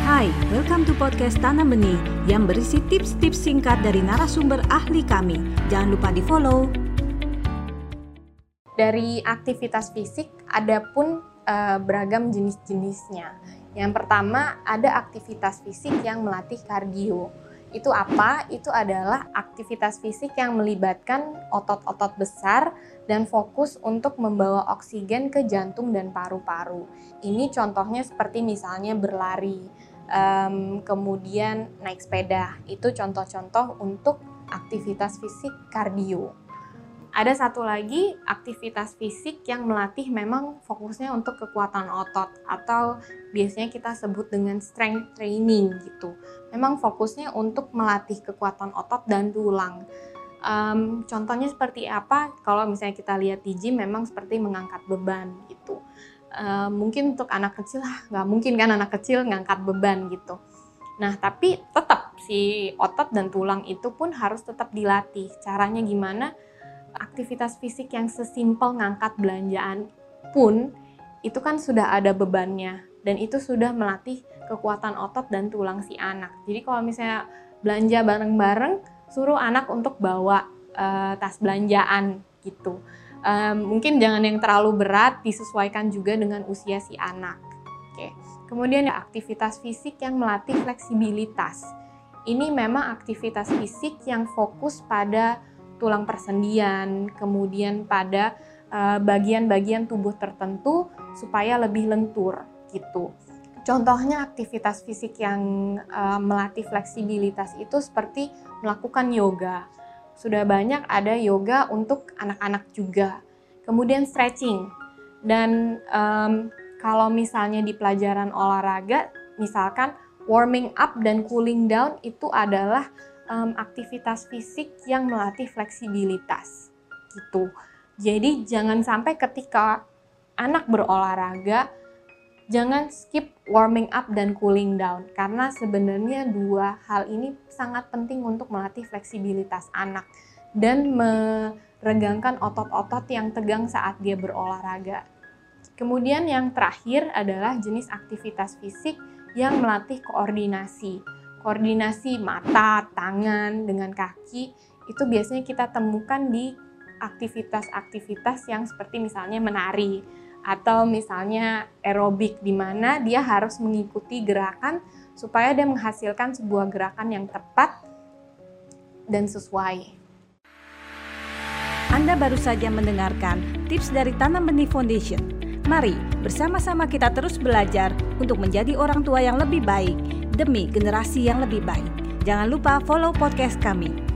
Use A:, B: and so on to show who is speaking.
A: Hai, welcome to podcast Tanam Benih yang berisi tips-tips singkat dari narasumber ahli kami. Jangan lupa di follow.
B: Dari aktivitas fisik ada pun uh, beragam jenis-jenisnya. Yang pertama ada aktivitas fisik yang melatih kardio. Itu apa? Itu adalah aktivitas fisik yang melibatkan otot-otot besar dan fokus untuk membawa oksigen ke jantung dan paru-paru. Ini contohnya seperti misalnya berlari, um, kemudian naik sepeda. Itu contoh-contoh untuk aktivitas fisik kardio. Ada satu lagi aktivitas fisik yang melatih memang fokusnya untuk kekuatan otot atau biasanya kita sebut dengan strength training gitu. Memang fokusnya untuk melatih kekuatan otot dan tulang. Um, contohnya seperti apa? Kalau misalnya kita lihat di gym memang seperti mengangkat beban gitu. Uh, mungkin untuk anak kecil lah nggak mungkin kan anak kecil ngangkat beban gitu. Nah tapi tetap si otot dan tulang itu pun harus tetap dilatih. Caranya gimana? aktivitas fisik yang sesimpel ngangkat belanjaan pun itu kan sudah ada bebannya dan itu sudah melatih kekuatan otot dan tulang si anak. Jadi kalau misalnya belanja bareng-bareng, suruh anak untuk bawa uh, tas belanjaan gitu. Um, mungkin jangan yang terlalu berat, disesuaikan juga dengan usia si anak. Oke. Kemudian ya aktivitas fisik yang melatih fleksibilitas. Ini memang aktivitas fisik yang fokus pada tulang persendian, kemudian pada eh, bagian-bagian uh, tubuh tertentu supaya lebih lentur gitu. Contohnya aktivitas fisik yang uh, melatih fleksibilitas itu seperti melakukan yoga. Sudah banyak ada yoga untuk anak-anak juga. Kemudian stretching. Dan um, kalau misalnya di pelajaran olahraga, misalkan warming up dan cooling down itu adalah um, aktivitas fisik yang melatih fleksibilitas gitu. Jadi jangan sampai ketika anak berolahraga jangan skip warming up dan cooling down karena sebenarnya dua hal ini sangat penting untuk melatih fleksibilitas anak dan meregangkan otot-otot yang tegang saat dia berolahraga. Kemudian yang terakhir adalah jenis aktivitas fisik yang melatih koordinasi koordinasi mata, tangan dengan kaki itu biasanya kita temukan di aktivitas-aktivitas yang seperti misalnya menari atau misalnya aerobik di mana dia harus mengikuti gerakan supaya dia menghasilkan sebuah gerakan yang tepat dan sesuai.
A: Anda baru saja mendengarkan tips dari Tanam Benih Foundation. Mari bersama-sama kita terus belajar untuk menjadi orang tua yang lebih baik demi generasi yang lebih baik. Jangan lupa follow podcast kami